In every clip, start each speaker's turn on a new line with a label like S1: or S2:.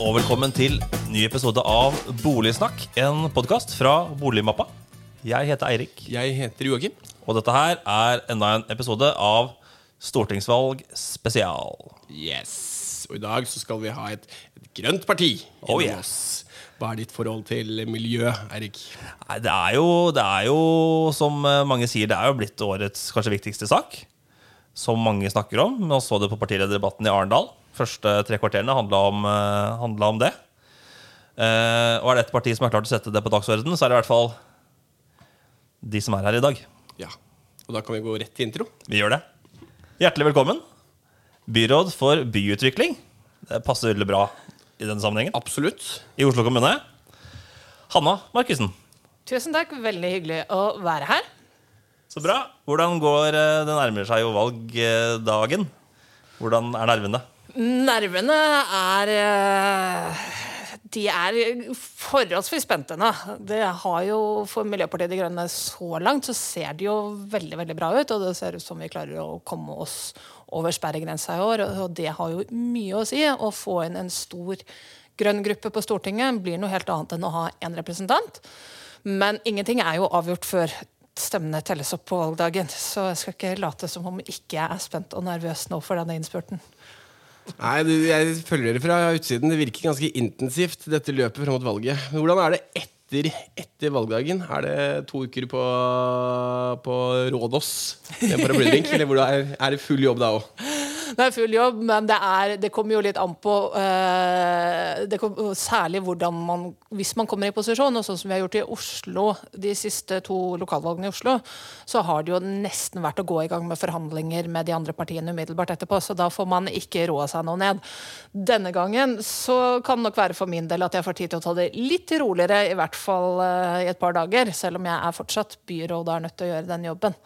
S1: og velkommen til ny episode av Boligsnakk, en podkast fra Boligmappa. Jeg heter Eirik,
S2: Jeg heter Joakim.
S1: og dette her er enda en episode av Stortingsvalg spesial.
S2: Yes. Og i dag så skal vi ha et, et grønt parti.
S1: Oh, yes.
S2: oss. Hva er ditt forhold til miljø, Eirik?
S1: Det er jo, det er jo, som eh, mange sier, det er jo blitt årets kanskje viktigste sak. Som mange snakker om. Nå så det på partilederdebatten i Arendal. Første tre kvarterene handla om, eh, handla om det. Uh, og er det et parti som har klart å sette det på dagsordenen, så er det i hvert fall de som er her i dag.
S2: Ja. Og da kan vi gå rett til intro.
S1: Vi gjør det. Hjertelig velkommen. Byråd for byutvikling. Det passer veldig bra i denne sammenhengen.
S2: Absolutt.
S1: I Oslo kommune. Hanna Markussen.
S3: Tusen takk. Veldig hyggelig å være her.
S1: Så bra. Hvordan går eh, Det nærmer seg jo valgdagen. Hvordan er nervene?
S3: Nervene er eh, De er forholdsvis spente nå. Det har jo For Miljøpartiet De Grønne så langt så ser det jo veldig veldig bra ut. Og det ser ut som vi klarer å komme oss over sperregrensa i år. Og det har jo mye å si. Å få inn en stor grønn gruppe på Stortinget blir noe helt annet enn å ha én representant. Men ingenting er jo avgjort før stemmene telles opp på valgdagen. Så jeg skal ikke late som om ikke jeg er spent og nervøs nå for denne innspurten.
S2: Nei, Jeg følger dere fra utsiden. Det virker ganske intensivt, dette løpet fram mot valget. Men hvordan er det etter, etter valgdagen? Er det to uker på, på Rådås? Eller er, er det full jobb da òg?
S3: Det er full jobb, men det, er, det kommer jo litt an på uh, kom, Særlig hvordan man Hvis man kommer i posisjon, og sånn som vi har gjort i Oslo de siste to lokalvalgene i Oslo, så har det jo nesten vært å gå i gang med forhandlinger med de andre partiene umiddelbart etterpå. Så da får man ikke roa seg noe ned. Denne gangen så kan det nok være for min del at jeg får tid til å ta det litt roligere, i hvert fall uh, i et par dager. Selv om jeg er fortsatt byråd og er nødt til å gjøre den jobben.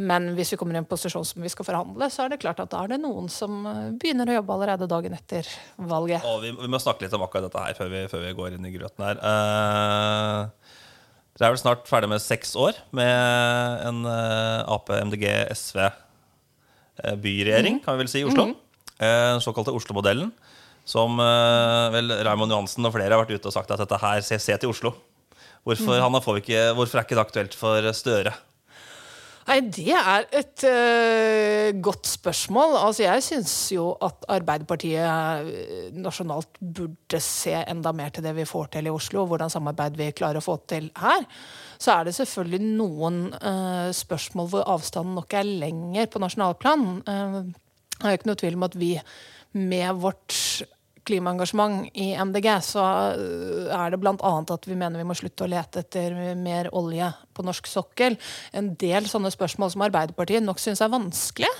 S3: Men hvis vi kommer i en posisjon som vi skal forhandle, så er det klart at da er det noen som eh, begynner å jobbe allerede dagen etter valget.
S1: Og vi, vi må snakke litt om akkurat dette her før vi, før vi går inn i grøten her. Uh, dere er vel snart ferdig med seks år med en uh, Ap, MDG, SV byregjering, byregjering, kan vi vel si, i Oslo. Eh, Den såkalte Oslo-modellen. Som eh, vel Raymond Johansen og flere har vært ute og sagt at dette her se, se til Oslo. Hvorfor, Hanna, får vi ikke, hvorfor er ikke det aktuelt for Støre?
S3: Nei, det er et uh, godt spørsmål. Altså, jeg syns jo at Arbeiderpartiet øh, nasjonalt burde se enda mer til det vi får til i Oslo, og hvordan samarbeid vi klarer å få til her. Så er det selvfølgelig noen uh, spørsmål hvor avstanden nok er lenger på nasjonalplan. Uh, det er jo ikke noe tvil om at vi med vårt klimaengasjement i MDG, så er det bl.a. at vi mener vi må slutte å lete etter mer olje på norsk sokkel. En del sånne spørsmål som Arbeiderpartiet nok syns er vanskelige.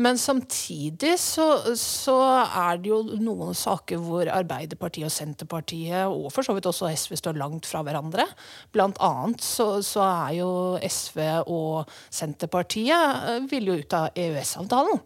S3: Men samtidig så, så er det jo noen saker hvor Arbeiderpartiet og Senterpartiet, og for så vidt også SV, står langt fra hverandre. Blant annet så, så er jo SV og Senterpartiet øh, vil jo ut av EØS-avtalen.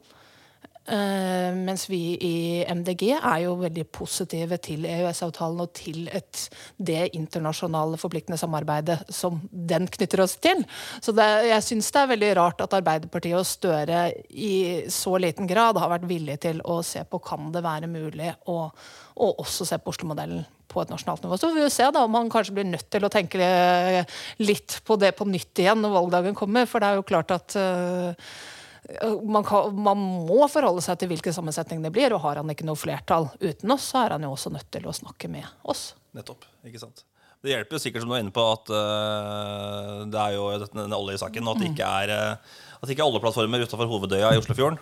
S3: Uh, mens vi i MDG er jo veldig positive til EØS-avtalen og til et, det internasjonale forpliktende samarbeidet som den knytter oss til. Så det, jeg syns det er veldig rart at Arbeiderpartiet og Støre i så liten grad har vært villige til å se på kan det være mulig å, å også se på Oslo-modellen på et nasjonalt nivå. Så vi jo se da om man kanskje blir nødt til å tenke litt på det på nytt igjen når valgdagen kommer. For det er jo klart at uh, man, kan, man, må forholde seg til hvilken sammensetning det blir. Og har han ikke noe flertall uten oss, så er han jo også nødt til å snakke med oss.
S1: Nettopp, ikke sant Det hjelper sikkert som du er inne på at uh, det er jo denne oljesaken, og at det ikke er, uh, at det ikke er oljeplattformer utafor hovedøya i Oslofjorden.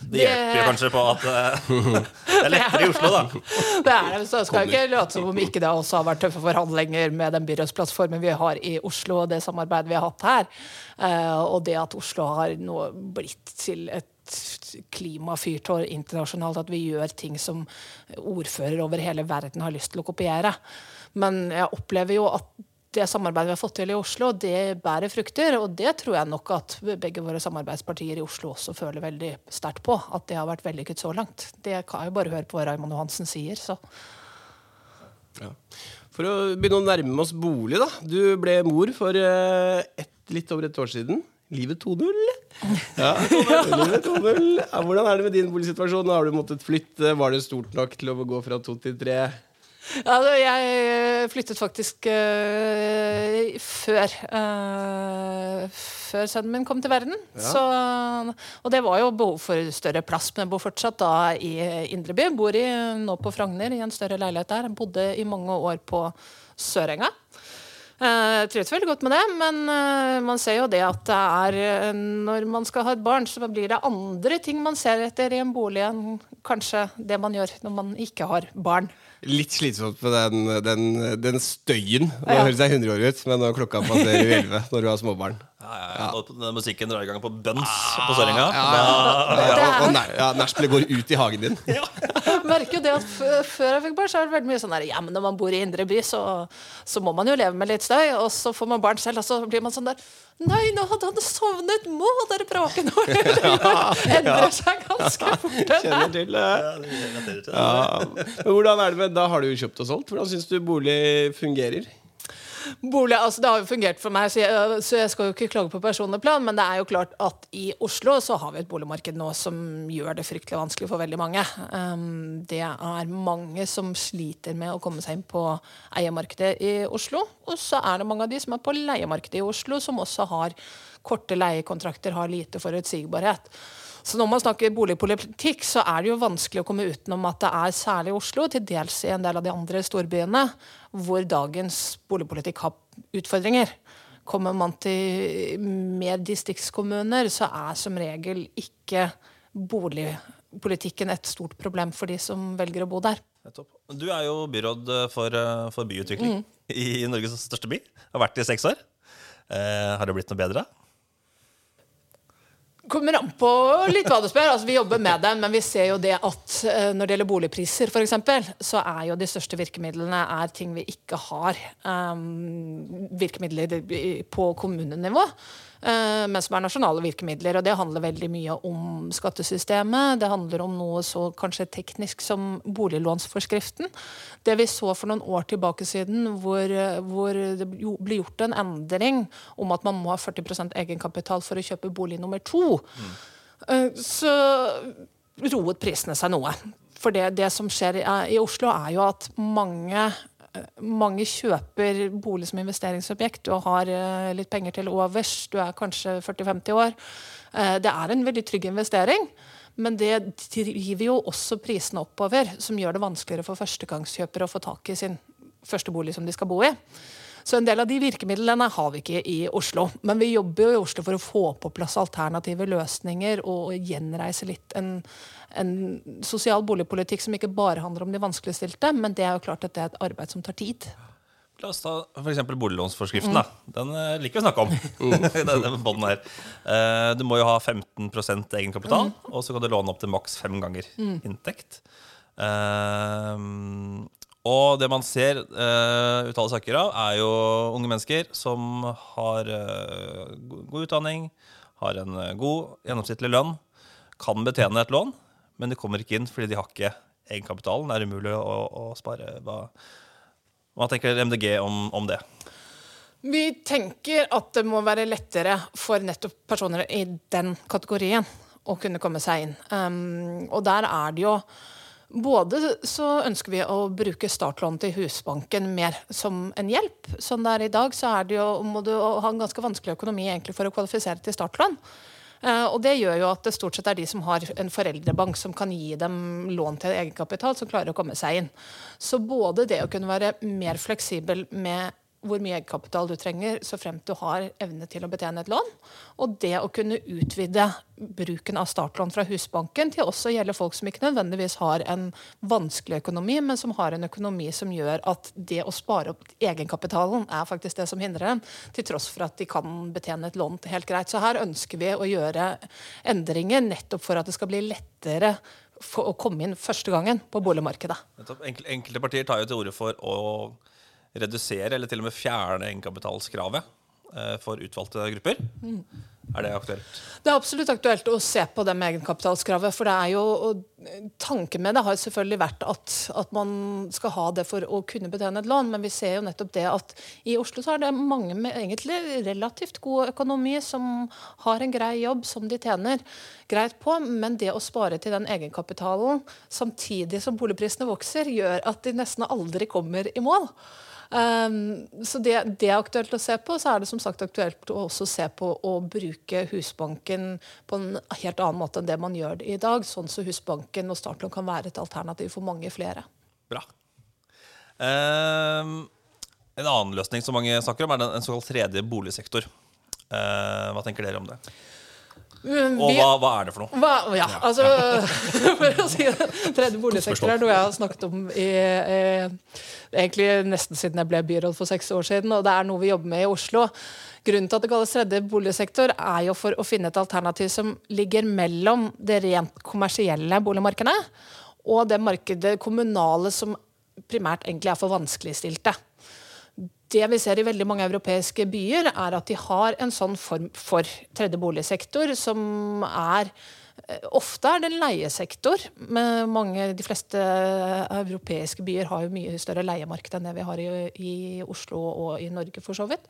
S1: Det, hjelper jo kanskje på at uh, det er lettere i Oslo, da.
S3: Det er, det, så jeg skal ikke late som om ikke det også har vært tøffe forhandlinger med den byrådsplattformen vi har i Oslo, og det samarbeidet vi har hatt her. Og det at Oslo har nå blitt til et klimafyrtårn internasjonalt, at vi gjør ting som ordfører over hele verden har lyst til å kopiere. Men jeg opplever jo at det samarbeidet vi har fått til i Oslo, det bærer frukter. Og det tror jeg nok at begge våre samarbeidspartier i Oslo også føler veldig sterkt på. At det har vært vellykket så langt. Det kan jeg jo bare høre på hva Raymond Johansen sier. så
S2: Ja. For å begynne å nærme oss bolig, da. Du ble mor for eh, et, litt over et år siden. Livet 2.0. Ja, livet 2.0. Ja, hvordan er det med din boligsituasjon? Har du måttet flytte? Var det stort nok til å gå fra to til tre?
S3: Altså, jeg flyttet faktisk uh, før uh, Før sønnen min kom til verden. Så, og det var jo behov for større plass, men jeg bor fortsatt da i Indreby. Bor i, nå på Frogner i en større leilighet der. Jeg bodde i mange år på Sørenga. Jeg trives veldig godt med det, men øh, man ser jo det at det er øh, Når man skal ha et barn, så blir det andre ting man ser etter i en bolig enn kanskje det man gjør når man ikke har barn.
S2: Litt slitsomt med den, den, den støyen. Nå
S3: Ja.
S2: høres jeg 100 år ut, men når klokka passerer 11 når du har småbarn.
S1: Ja, ja, ja. ja. den musikken drar i gang på bønns på Sørenga.
S2: Ja,
S1: ja,
S2: ja, og, og og, ja, nachspielet går ut i hagen din.
S3: Jeg merker jo det at f- Før jeg fikk barn, så er det veldig mye sånn der Ja, men når man bor i indre by, så, så må man jo leve med litt støy. Og så får man barn selv, og så blir man sånn der Nei, nå hadde han sovnet! Må dere bråke nå? Det endrer seg ganske fort.
S2: Kjenner til det.
S1: Ja, det relaterer til det.
S2: Ja. Hvordan er det med, Da har du jo kjøpt og solgt. Hvordan syns du bolig fungerer?
S3: Bolig, altså Det har jo fungert for meg, så jeg, så jeg skal jo ikke klage på personlig plan. Men det er jo klart at i Oslo så har vi et boligmarked nå som gjør det fryktelig vanskelig for veldig mange. Um, det er mange som sliter med å komme seg inn på eiemarkedet i Oslo. Og så er det mange av de som er på leiemarkedet i Oslo, som også har korte leiekontrakter, har lite forutsigbarhet. Så når man snakker boligpolitikk, så er det jo vanskelig å komme utenom at det er særlig i Oslo, til dels i en del av de andre storbyene, hvor dagens boligpolitikk har utfordringer. Kommer man til mer distriktskommuner, så er som regel ikke boligpolitikken et stort problem for de som velger å bo der.
S1: Du er jo byråd for, eh, for byutvikling i Norges største by. Har vært i seks år. Eh, har det blitt noe bedre?
S3: Kommer an på litt hva du spør. Altså, vi jobber med det, men vi ser jo det at eh, når det gjelder boligpriser, f.eks., så er jo de største virkemidlene er ting vi ikke har. Um, virkemidler på kommunenivå. Eh, men som er nasjonale virkemidler. Og det handler veldig mye om skattesystemet. Det handler om noe så kanskje teknisk som boliglånsforskriften. Det vi så for noen år tilbake siden, hvor, hvor det ble gjort en endring om at man må ha 40% egenkapital for å kjøpe bolig nummer to, mm. så roet prisene seg noe. For det, det som skjer i, Oslo, er jo at mange mange kjøper bolig som investeringsobjekt. og har eh, litt penger til overs, du er kanskje 40-50 år. Eh, det er en veldig trygg investering, men det driver jo også prisene oppover, som gjør det vanskeligere for førstegangskjøpere å få tak i sin første bolig som de skal bo i. Så en del av de virkemidlene har vi ikke i Oslo. Men vi jobber jo i Oslo for å få på plass alternative løsninger og gjenreise litt en, en sosial boligpolitikk som ikke bare handler om de vanskeligstilte, men det er jo klart at det er et arbeid som tar tid.
S1: La oss ta f.eks. boliglånsforskriften. da. Den eh, liker vi å snakke om. den her. Eh, du må jo ha 15% egenkapital, og så kan du låne opp til maks fem ganger inntekt. Og det man ser uh, uttale saker av, er jo unge mennesker som har uh, god utdanning, har en eh, god gjennomsnittlig lønn, kan betjene et lån, men de kommer ikke inn fordi de har ikke egenkapitalen. Det er umulig å, å spare. Hva, hva tenker MDG om, om det?
S3: Vi tenker at det må være lettere for nettopp personer i den kategorien å kunne komme seg inn. Um, og der er det jo både så ønsker vi å bruke startlån til Husbanken mer som en hjelp. Sånn det er i dag, så er det jo, må du ha en ganske vanskelig økonomi egentlig for å kvalifisere til startlån. Eh, og det gjør jo at det stort sett er de som har en foreldrebank som kan gi dem lån til egenkapital, som klarer å komme seg inn. Så både det å kunne være mer fleksibel med hvor mye egenkapital du trenger, så fremt du har evne til å betjene et lån. Og det å kunne utvide bruken av startlån fra Husbanken til også å gjelde folk som ikke nødvendigvis har en vanskelig økonomi, men som har en økonomi som gjør at det å spare opp egenkapitalen er faktisk det som hindrer dem, til tross for at de kan betjene et lån helt greit. Så her ønsker vi å gjøre endringer nettopp for at det skal bli lettere for å komme inn første gangen på boligmarkedet.
S1: Enkelte partier tar jo til orde for å redusere eller til og med fjerne egenkapitalskravet eh, for utvalgte grupper. Er det aktuelt?
S3: Det er absolutt aktuelt å se på det med egenkapitalskravet. For det er jo, tanken med det har selvfølgelig vært at, at, man skal ha det for å kunne betjene et lån. Men vi ser jo nettopp det at i Oslo så er det mange med egentlig relativt god økonomi som har en grei jobb som de tjener greit på. Men det å spare til den egenkapitalen samtidig som boligprisene vokser, gjør at de nesten aldri kommer i mål. Um, så det, det, er aktuelt å se på. Så er det som sagt aktuelt å også se på å bruke Husbanken på en helt annen måte enn det man gjør i dag. Sånn så Husbanken og startlån kan være et alternativ for mange flere.
S1: Bra. Um, en annen løsning som mange snakker om, er en såkalt tredje boligsektor. Uh, hva tenker dere om det? Og hva, hva, er det for noe?
S3: Hva, ja, altså, for å si det, Tredje boligsektor er noe jeg har snakket om i, eh, egentlig nesten siden jeg ble byråd for seks år siden. Og det er noe vi jobber med i Oslo. Grunnen til at det kalles tredje boligsektor, er jo for å finne et alternativ som ligger mellom det rent kommersielle boligmarkedet og det markedet kommunale som primært egentlig er for vanskeligstilte det vi ser i veldig mange europeiske byer, er at de har en sånn form for tredje boligsektor som er Ofte er det en leiesektor. Mange, de fleste europeiske byer har jo mye større leiemarked enn det vi har i, i Oslo og i Norge, for så vidt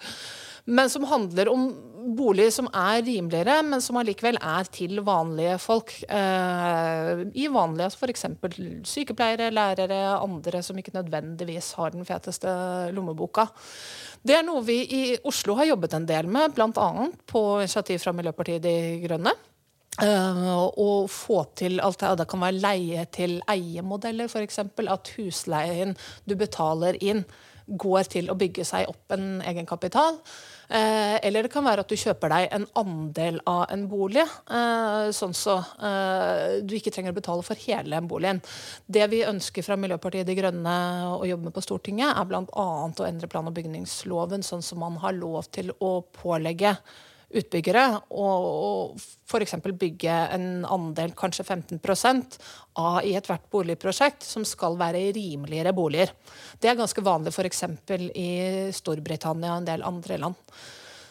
S3: men som handler om boliger som er rimeligere, men som allikevel er til vanlige folk. Eh, I vanlige, altså f.eks. sykepleiere, lærere, andre som ikke nødvendigvis har den feteste lommeboka. Det er noe vi i Oslo har jobbet en del med, bl.a. på initiativ fra Miljøpartiet De Grønne. Uh, og få til alt det, det kan være leie til eie-modeller, f.eks. At husleien du betaler inn, går til å bygge seg opp en egenkapital. Eh, eller det kan være at du kjøper deg en andel av en bolig, eh, sånn så eh, du ikke trenger å betale for hele boligen. Det vi ønsker fra Miljøpartiet De Grønne å jobbe med på Stortinget, er bl.a. å endre plan- og bygningsloven, sånn som man har lov til å pålegge utbyggere og, og f.eks. bygge en andel, kanskje 15% av i ethvert boligprosjekt som skal være rimeligere boliger. Det er ganske vanlig f.eks. i Storbritannia og en del andre land.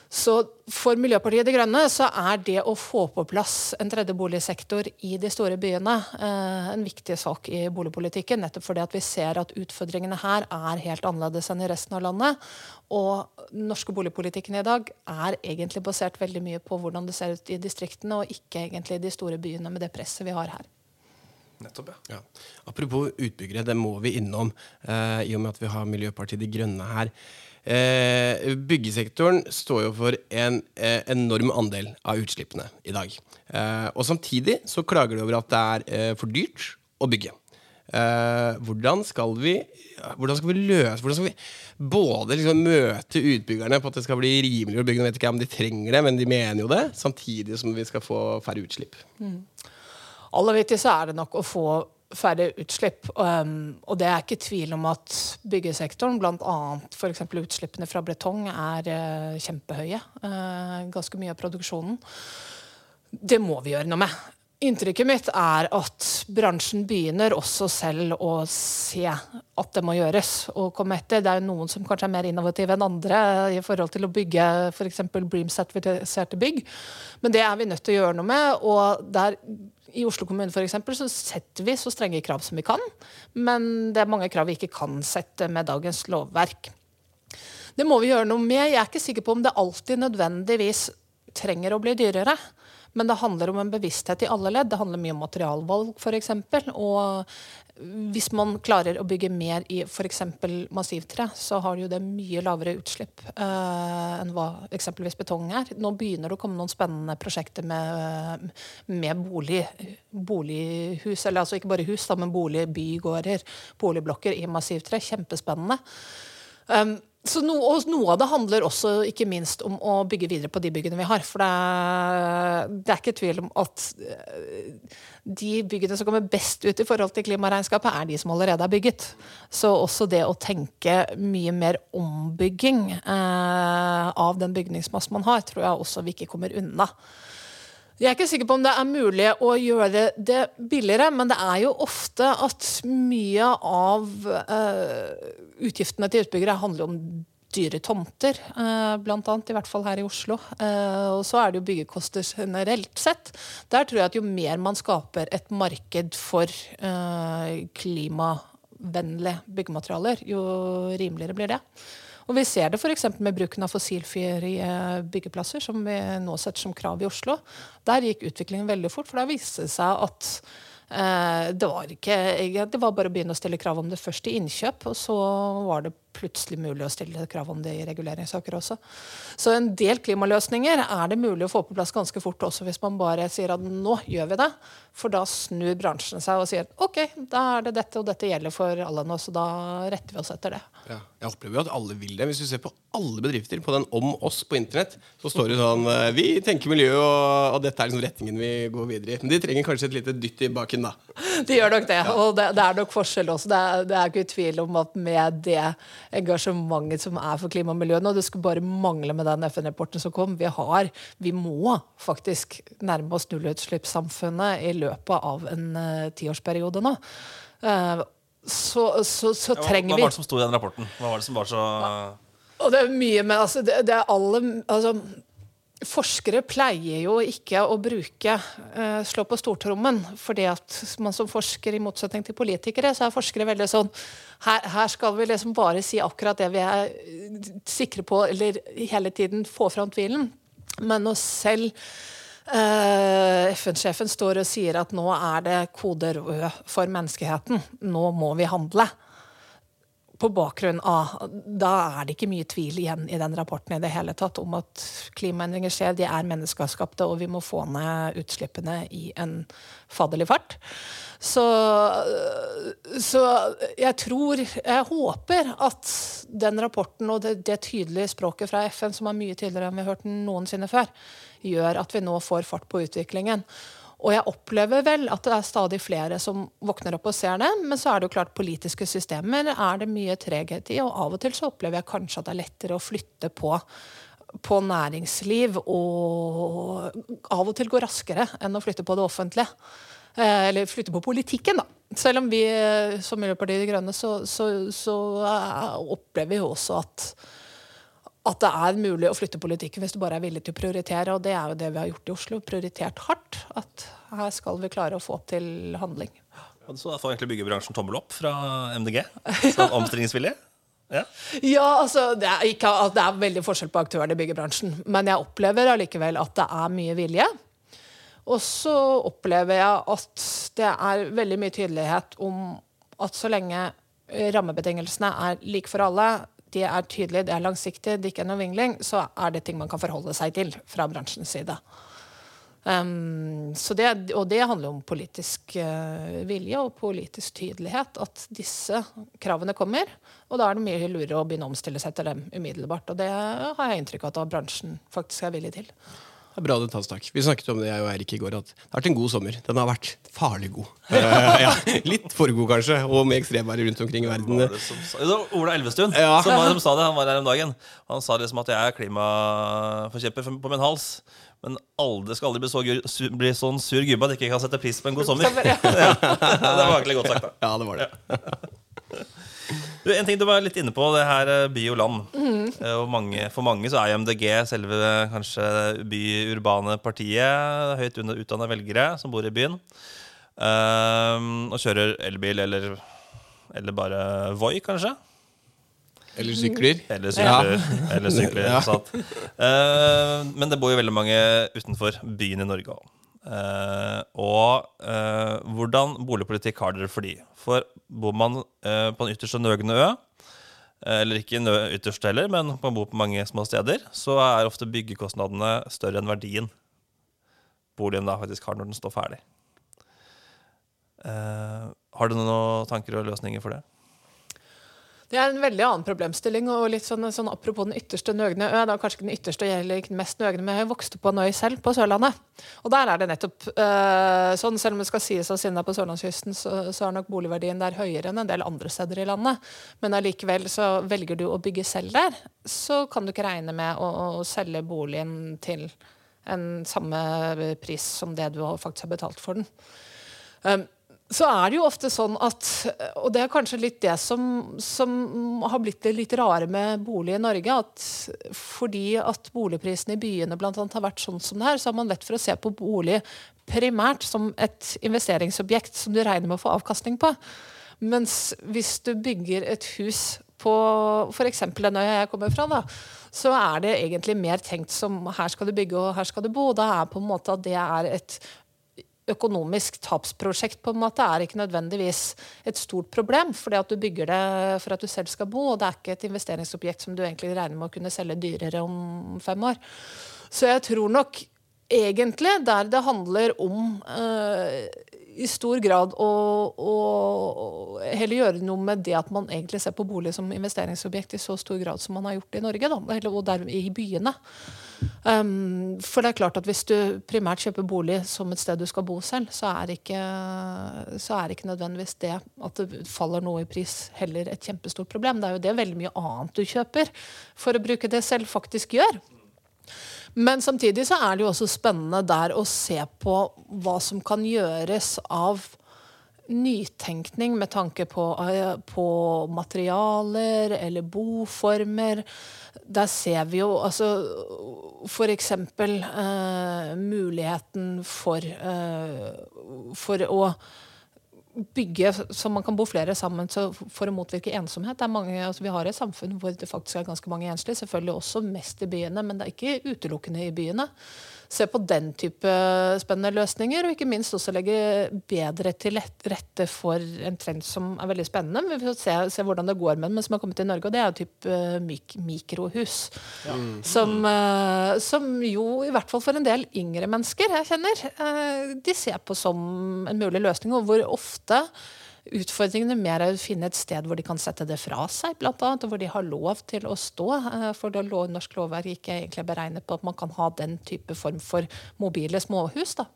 S3: Så for Miljøpartiet De Grønne så er det å få på plass en tredje boligsektor i de store byene eh, en viktig sak i boligpolitikken. Nettopp fordi at vi ser at utfordringene her er helt annerledes enn i resten av landet. Og den norske boligpolitikken i dag er egentlig basert veldig mye på hvordan det ser ut i distriktene, og ikke egentlig i de store byene med det presset vi har her.
S1: Nettopp, ja.
S2: ja. Apropos utbyggere, det må vi innom eh, i og med at vi har Miljøpartiet De Grønne her. Eh, byggesektoren står jo for en eh, enorm andel av utslippene i dag. Eh, og samtidig så klager de over at det er eh, for dyrt å bygge. Eh, hvordan skal vi hvordan skal vi løse Hvordan skal vi både liksom møte utbyggerne på at det skal bli rimeligere å bygge? nå vet ikke om de trenger det, men de mener jo det. Samtidig som vi skal få færre utslipp. Mm.
S3: Aller viktigste er det nok å få færre utslipp. Um, og det er ikke tvil om at byggesektoren, bl.a. f.eks. utslippene fra betong, er uh, kjempehøye. Uh, ganske mye av produksjonen. Det må vi gjøre noe med. Inntrykket mitt er at bransjen begynner også selv å se at det må gjøres og komme etter. Det er jo noen som kanskje er mer innovative enn andre i forhold til å bygge f.eks. Bream-sertifiserte bygg. Men det er vi nødt til å gjøre noe med. og der i Oslo kommune for eksempel, så setter vi så strenge krav som vi kan, men det er mange krav vi ikke kan sette med dagens lovverk. Det må vi gjøre noe med. Jeg er ikke sikker på om det alltid nødvendigvis trenger å bli dyrere. Men det handler om en bevissthet i alle ledd. Det handler mye om materialvalg, f.eks. Og hvis man klarer å bygge mer i f.eks. massivtre, så har jo det mye lavere utslipp uh, enn hva eksempelvis betong er. Nå begynner det å komme noen spennende prosjekter med, med bolig, bolighus, eller altså ikke bare hus, da, men boligbygårder, boligblokker i massivtre. Kjempespennende. Um, så no, og noe av det handler også ikke minst om å bygge videre på de byggene vi har. For det er, det er ikke tvil om at eh, de byggene som kommer best ut i forhold til klimaregnskapet, er de som allerede er bygget. Så også det å tenke mye mer ombygging eh, av den bygningsmassen man har, tror jeg også vi ikke kommer unna. Jeg er ikke sikker på om det er mulig å gjøre det billigere, men det er jo ofte at mye av uh, utgiftene til utbyggere handler om dyre tomter, eh, blant annet. I hvert fall her i Oslo. Eh, og så er det jo byggekoster generelt sett. Der tror jeg at jo mer man skaper et marked for klimavennlige byggematerialer, jo rimeligere blir det. Og vi ser det f.eks. med bruken av fossilfrie byggeplasser, som vi nå setter som krav i Oslo. Der gikk utviklingen veldig fort, for da viste det seg at det, var ikke, det var bare å begynne å stille krav om det først i innkjøp, og så var det plutselig mulig å stille krav om det i reguleringssaker også. Så en del klimaløsninger er det mulig å få på plass ganske fort også, hvis man bare sier at nå gjør vi det. For da snur bransjen seg og sier ok, da er det dette, og dette gjelder for alle nå, så da retter vi oss etter det.
S2: Ja, jeg opplever jo at alle vil det. Hvis du ser på alle bedrifter på den om oss på internett, så står det sånn eh, Vi tenker miljø, og, og dette er liksom retningen vi går videre i. Men de trenger kanskje et lite dytt i baken, da.
S3: De gjør nok det, og det, det er nok forskjell også. Det er, det er ikke tvil om at med det engasjementet som er for klima og miljø nå. Det skulle bare mangle med den FN-rapporten som kom. Vi har, vi må faktisk nærme oss nullutslippssamfunnet i løpet av en uh, tiårsperiode nå. Uh, så, så, så ja, trenger
S1: vi Hva var det som sto i den rapporten? Hva var det som var så
S3: og det er mye med altså, det, det, er alle altså, Forskere pleier jo ikke å bruke uh, slå på stortrommen. fordi at man som forsker, i motsetning til politikere, så er forskere veldig sånn her, her, skal vi liksom bare si akkurat det vi er sikre på, eller hele tiden få fram tvilen. Men når selv uh, FN-sjefen står og sier at nå er det kode rød for menneskeheten, nå må vi handle på bakgrunn av Da er det ikke mye tvil igjen i den rapporten i det hele tatt om at klimaendringer skjer, de er menneskeskapte, og vi må få ned utslippene i en faderlig fart. Så, så, jeg tror Jeg håper at den rapporten og det, det, tydelige språket fra FN, som er mye tydeligere enn vi har hørt noensinne før, gjør at vi nå får fart på utviklingen. Og jeg opplever vel at det er stadig flere som våkner opp og ser det. Men så er det jo klart politiske systemer er det mye treghet i, og av og til så opplever jeg kanskje at det er lettere å flytte på, på næringsliv og av og til gå raskere enn å flytte på det offentlige. Eh, eller flytte på politikken, da. Selv om vi som Miljøpartiet De Grønne så, så, så eh, opplever vi jo også at at det er mulig å flytte politikken hvis du bare er villig til å prioritere. Og det er jo det vi har gjort i Oslo. Prioritert hardt. At her skal vi klare å få til handling.
S1: Så da får egentlig byggebransjen tommel opp fra MDG? Som omstillingsvillig?
S3: Ja. ja, altså det er, ikke, det er, veldig forskjell på aktørene i byggebransjen. Men jeg opplever allikevel at det er mye vilje. Og så opplever jeg at det er veldig mye tydelighet om at så lenge rammebetingelsene er like for alle, de er tydelige, det er langsiktige, det ikke er noe vingling, så er det ting man kan forholde seg til fra bransjens side. Um, det, og det handler om politisk uh, vilje og politisk tydelighet. At disse kravene kommer. Og da er det mye lurere å begynne å omstille seg til dem umiddelbart. Og det har jeg inntrykk av at bransjen faktisk er villig til.
S2: Det er bra det tas tak. Vi snakket om det jeg og Erik i går, at det har vært en god sommer. Den har vært farlig god. uh, ja, litt for god, kanskje, og med ekstremvær rundt omkring i verden.
S1: Det var Ola Elvestuen ja. som, var, som, sa det. Han var her om dagen. Han sa liksom at jeg er klimaforkjemper på min hals. Men aldri skal aldri bli, så, bli sånn sur gubbe at jeg ikke kan sette pris på en god sommer. ja. det var egentlig godt sagt, da.
S2: Ja, det var det.
S1: Du, en ting du var litt inne på, det her eh, by og land. Mm. Mange, for mange så er jo MDG selve kanskje by-urbane partiet. Høyt utdanna velgere som bor i byen. Um, og kjører elbil eller, eller bare Voi, kanskje.
S2: Eller sykler.
S1: Eller sykler. Ja. Eller sykler ja. uh, men det bor jo veldig mange utenfor byen i Norge òg. Uh, og uh, hvordan boligpolitikk har dere for de? For bor man uh, på en ytterst nøgne ø, eller ikke ytterst heller, men man bor på mange små steder, så er ofte byggekostnadene større enn verdien boligen da faktisk har når den står ferdig. har du noen tanker og løsninger for det?
S3: Det er en veldig annen problemstilling. og litt sånn, sånn Apropos den ytterste nøgne ø. Det er kanskje den ytterste eller ikke den mest nøgne, men jeg vokste på en øy selv, på Sørlandet. Og der er det nettopp øh, sånn, selv om det skal sies at siden det er på sørlandskysten, så, så, er nok boligverdien der høyere enn en del andre steder i landet. Men allikevel så velger du å bygge selv der, så kan du ikke regne med å, å selge boligen til en samme pris som det du faktisk har betalt for den. Um, så er det jo ofte sånn at Og det er kanskje litt det som, som har blitt det litt rare med bolig i Norge. at Fordi at boligprisene i byene blant annet har vært sånn som det her, så har man lett for å se på bolig primært som et investeringsobjekt som du regner med å få avkastning på. Mens hvis du bygger et hus på f.eks. den øya jeg kommer fra, da, så er det egentlig mer tenkt som her skal du bygge og her skal du bo. Da er på en måte at det er et økonomisk tapsprosjekt på en måte er ikke nødvendigvis et stort problem, fordi at du bygger det for at du selv skal bo, og det er ikke et investeringsobjekt som du egentlig regner med å kunne selge dyrere om fem år. Så jeg tror nok egentlig der det handler om uh, i stor grad å, å, heller gjøre noe med det at man egentlig ser på bolig som investeringsobjekt i så stor grad som man har gjort i Norge, da, og der, i byene. Um, for det er klart at hvis du primært kjøper bolig som et sted du skal bo selv, så er ikke, så er ikke nødvendigvis det at det faller noe i pris, heller et kjempestort problem. Det er jo det veldig mye annet du kjøper for å bruke det selv, faktisk gjør. Men samtidig så er det jo også spennende der å se på hva som kan gjøres av nytenkning med tanke på, eh, på materialer eller boformer. Der ser vi jo altså f.eks. Eh, muligheten for, eh, for å bygge så man kan bo flere sammen for å motvirke ensomhet. Mange, altså vi har et samfunn hvor det faktisk er ganske mange enslige. Selvfølgelig også mest i byene, men det er ikke utelukkende i byene se på den type spennende løsninger, og ikke minst også legge bedre til rette for en trend som er veldig spennende. Vi får se, se hvordan det går med den, men som har kommet til Norge, og det er type uh, mik mikrohus. Ja. Som, uh, som, jo, i hvert fall for en del yngre mennesker jeg kjenner, uh, de ser på som en mulig løsning, og hvor ofte Utfordringene mer er å finne et sted hvor de kan sette det fra seg, blant annet, hvor de har lov til å stå. Eh, for da norsk lovverk ikke egentlig beregnet på at man kan ha den type form for mobile småhus. da.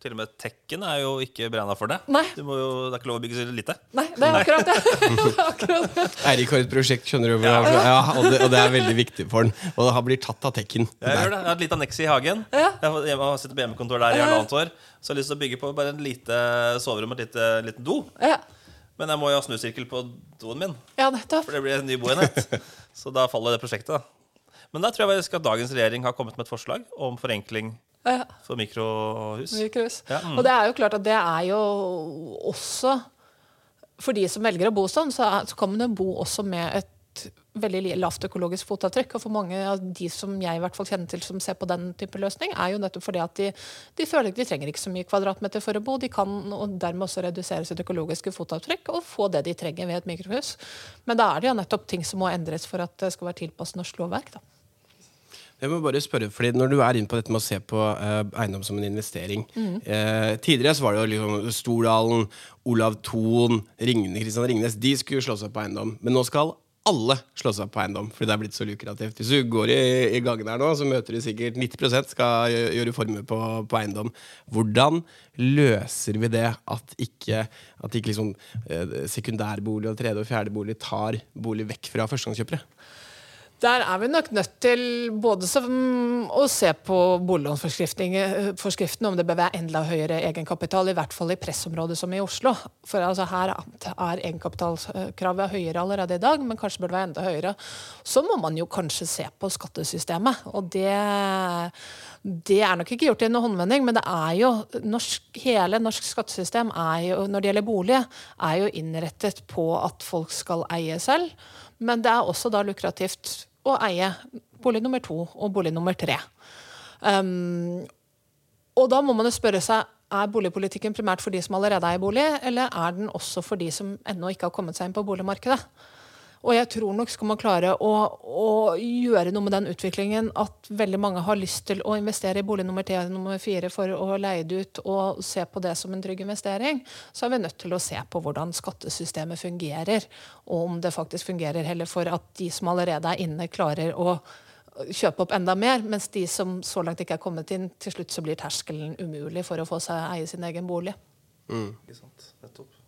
S1: Til og med Tekken er jo ikke beregna for det.
S3: Nei.
S1: Jo, det er ikke lov å bygge så lite.
S3: Nei, det er akkurat det.
S2: Eirik har et prosjekt, skjønner du. Ja. Ja, og, det, og, det, er veldig viktig for han. Og det har blitt tatt av Tekken.
S1: Jeg, gjør det. jeg har et lite anneks i hagen. Ja. Jeg har sittet på hjemmekontor der i halvannet år. Så jeg har lyst til å bygge på bare en lite soverom og et lite, liten do. Ja. Men jeg må jo ha snusirkel på doen min.
S3: Ja, nettopp.
S1: For det blir en ny boenhet. så da faller det prosjektet. da. Men da tror jeg at dagens regjering har kommet med et forslag om forenkling. For mikrohus.
S3: mikrohus. Ja, mm. Og det er jo klart at det er jo også For de som velger å bo sånn, så, er, så kan man jo bo også med et veldig lavt økologisk fotavtrykk. Og for mange av de som jeg i hvert fall kjenner til som ser på den type løsning, er jo nettopp fordi at de, de føler ikke de trenger ikke så mye kvadratmeter for å bo. De kan og dermed også redusere sitt økologiske fotavtrykk og få det de trenger ved et mikrohus. Men da er det jo nettopp ting som må endres for at det skal være tilpasset norsk lovverk. da.
S2: Jeg må bare spørre, fordi Når du er inne på dette med å se på uh, eiendom som en investering mm. uh, Tidligere så var det jo liksom Stordalen, Olav Thon, Kristian Ringnes. De skulle slå seg på eiendom. Men nå skal alle slå seg på eiendom, fordi det er blitt så lukrativt. Hvis du går i, i gangen her nå, så møter du sikkert 90% skal gjøre formue på, på, eiendom. Hvordan løser vi det at ikke, at ikke liksom, eh, sekundærbolig og tredje og fjerde bolig tar bolig vekk fra førstegangskjøpere?
S3: Der er vi nok nødt til både å se på boliglånsforskriften, om det bør være enda høyere egenkapital, i hvert fall i pressområdet som i Oslo. For altså, her er egenkapitalkravet høyere allerede i dag, men kanskje bør det være enda høyere. Så må man jo kanskje se på skattesystemet. Og det, det er nok ikke gjort i en håndvending, men det er jo norsk, hele norsk skattesystem jo, når det gjelder bolig, er jo innrettet på at folk skal eie selv. Men det er også da lukrativt å eie bolig nummer to og bolig nummer tre. Um, og da må man jo spørre seg er boligpolitikken primært for de som allerede er i bolig, eller er den også for de som ennå ikke har kommet seg inn på boligmarkedet? Og jeg tror nok skal man klare å, å, gjøre noe med den utviklingen at veldig mange har lyst til å investere i bolig nummer tre nummer fire for å leie det ut og se på det som en trygg investering, så er vi nødt til å se på hvordan skattesystemet fungerer, og om det faktisk fungerer heller for at de som allerede er inne, klarer å kjøpe opp enda mer, mens de som så langt ikke er kommet inn, til slutt så blir terskelen umulig for å få seg eie sin egen bolig. Mm. Ikke sant, nettopp.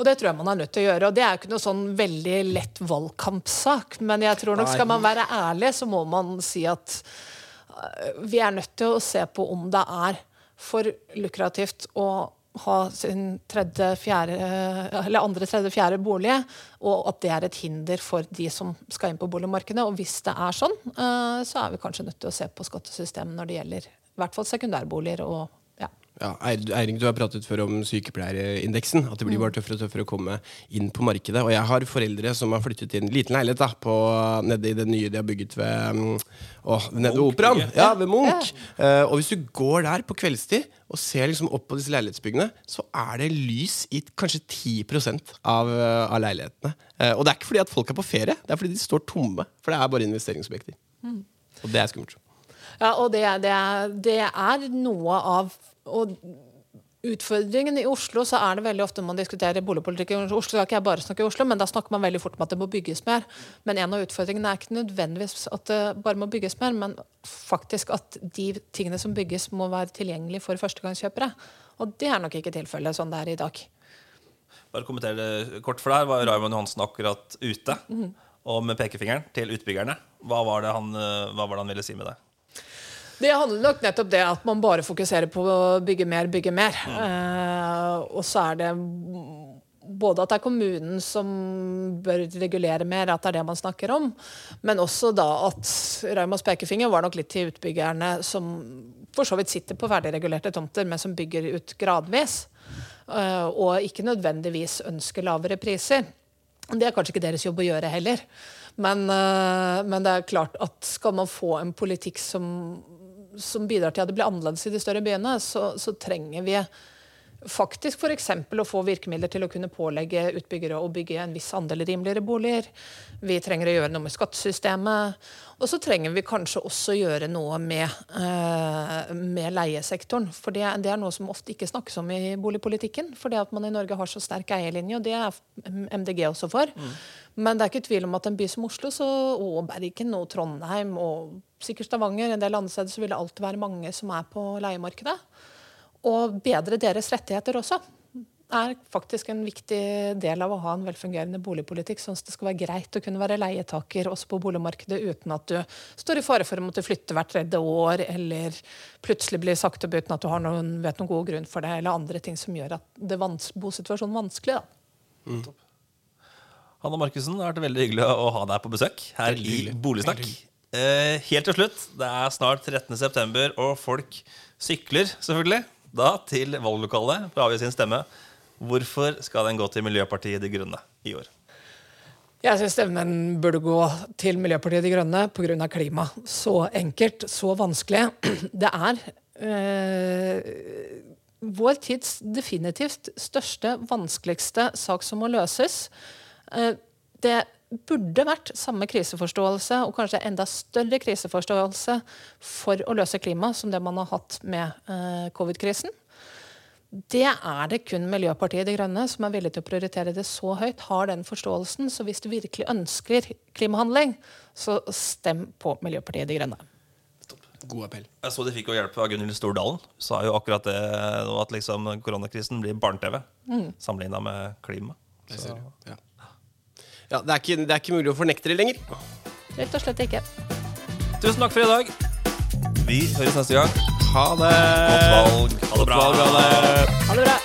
S3: Og det tror jeg man er nødt til å gjøre. Og det er jo ikke noe sånn veldig lett valgkampsak. Men jeg tror nok skal man være ærlig, så må man si at øh, vi er nødt til å se på om det er for lukrativt å ha sin tredje, fjerde, eller andre, tredje, fjerde bolig, og at det er et hinder for de som skal inn på boligmarkedet. Og hvis det er sånn, eh, så er vi kanskje nødt til å se på skattesystemet når det gjelder i hvert fall sekundærboliger og ja.
S2: Eiring, du har pratet før om sykepleierindeksen. At det blir bare tøffere og tøffere å komme inn på markedet. Og jeg har foreldre som har flyttet til en liten leilighet da, på, nede i det nye de har bygget ved å, Nede ved Operaen. Ja, ved Munch. Eh, og hvis du går der på kveldstid og ser liksom opp på disse leilighetsbyggene, så er det lys i kanskje 10 av, eh, av leilighetene. Uh, og det er ikke fordi at folk er på ferie, det er fordi de står tomme. For det er bare investeringsobjekter. Og det er skummelt.
S3: Ja, og det, det, det er noe av og Utfordringen i Oslo så er det veldig ofte man diskuterer boligpolitikk i Oslo. skal ikke jeg bare snakke i Oslo, men Da snakker man veldig fort om at det må bygges mer. Men en av utfordringene er ikke nødvendigvis at det bare må bygges mer, men faktisk at de tingene som bygges, må være tilgjengelige for førstegangskjøpere. Og det er nok ikke tilfellet sånn det er i dag.
S1: Bare kommentere det kort, for der var Raymond Johansen akkurat ute. Og med pekefingeren til utbyggerne. Hva var det han, eh, hva var det han ville si med det?
S3: Det handler nok nettopp det at man bare fokuserer på å bygge mer, bygge mer. Eh, og så er det både at det er kommunen som bør regulere mer, at det er det man snakker om, men også da at Raumas pekefinger var nok litt til utbyggerne som for så vidt sitter på ferdigregulerte tomter, men som bygger ut gradvis. eh, og ikke nødvendigvis ønsker lavere priser. Det er kanskje ikke deres jobb å gjøre heller. Men, eh, men det er klart at skal man få en politikk som, som bidrar til at det blir annerledes i de større byene, så, så trenger vi faktisk f.eks. å få virkemidler til å kunne pålegge utbyggere å bygge en viss andel rimeligere boliger. Vi trenger å gjøre noe med skattesystemet. Og så trenger vi kanskje også gjøre noe med, eh, med leiesektoren. For det, det er noe som ofte ikke snakkes om i boligpolitikken. For det at man i Norge har så sterk eierlinje, og det er MDG også for. Men det er ikke tvil om at en by som Oslo så, og Bergen og Trondheim og sikkert Stavanger, en del andre steder, så vil det alltid være mange som er på leiemarkedet. Og bedre deres rettigheter også er faktisk en viktig del av å ha en velfungerende boligpolitikk. Sånn at det skal være greit å kunne være leietaker også på boligmarkedet uten at du står i fare for å måtte flytte hvert tredje år, eller plutselig blir sagt opp uten at du har noen, vet noen god grunn for det, eller andre ting som gjør at det vans bosituasjonen vanskelig. Da.
S1: Hanna Markussen, det har vært veldig hyggelig å ha deg på besøk her i. Boligsnakk. Eh, helt til slutt, det er snart 13. september, og folk sykler selvfølgelig da til valglokalet for å avgi sin stemme. Hvorfor skal den gå til Miljøpartiet De Grønne i år?
S3: Jeg syns stemmen burde gå til Miljøpartiet De Grønne pga. klima. Så enkelt, så vanskelig. Det er øh, vår tids definitivt største, vanskeligste sak som må løses. Eh, det burde vært samme kriseforståelse, og kanskje enda større kriseforståelse for å løse klima som det man har hatt med eh, covid-krisen. Det er det kun Miljøpartiet De Grønne som er villig til å prioritere det så høyt, har den forståelsen. Så hvis du virkelig ønsker klimahandling, så stem på Miljøpartiet De Grønne.
S2: God appell.
S1: Jeg så de fikk jo hjelp av Gunhild Stordalen. Sa jo akkurat det at liksom koronakrisen blir barne-TV
S3: Mm.
S1: sammenligna med klima. Så.
S2: Jeg ser det. Ja. Ja, det, er ikke, det er ikke mulig å fornekte det lenger.
S3: Rett og slett ikke.
S1: tusen takk for i dag. Vi høres neste gang.
S2: Ha det!
S1: Godt valg. Ha det bra.
S3: Ha det bra.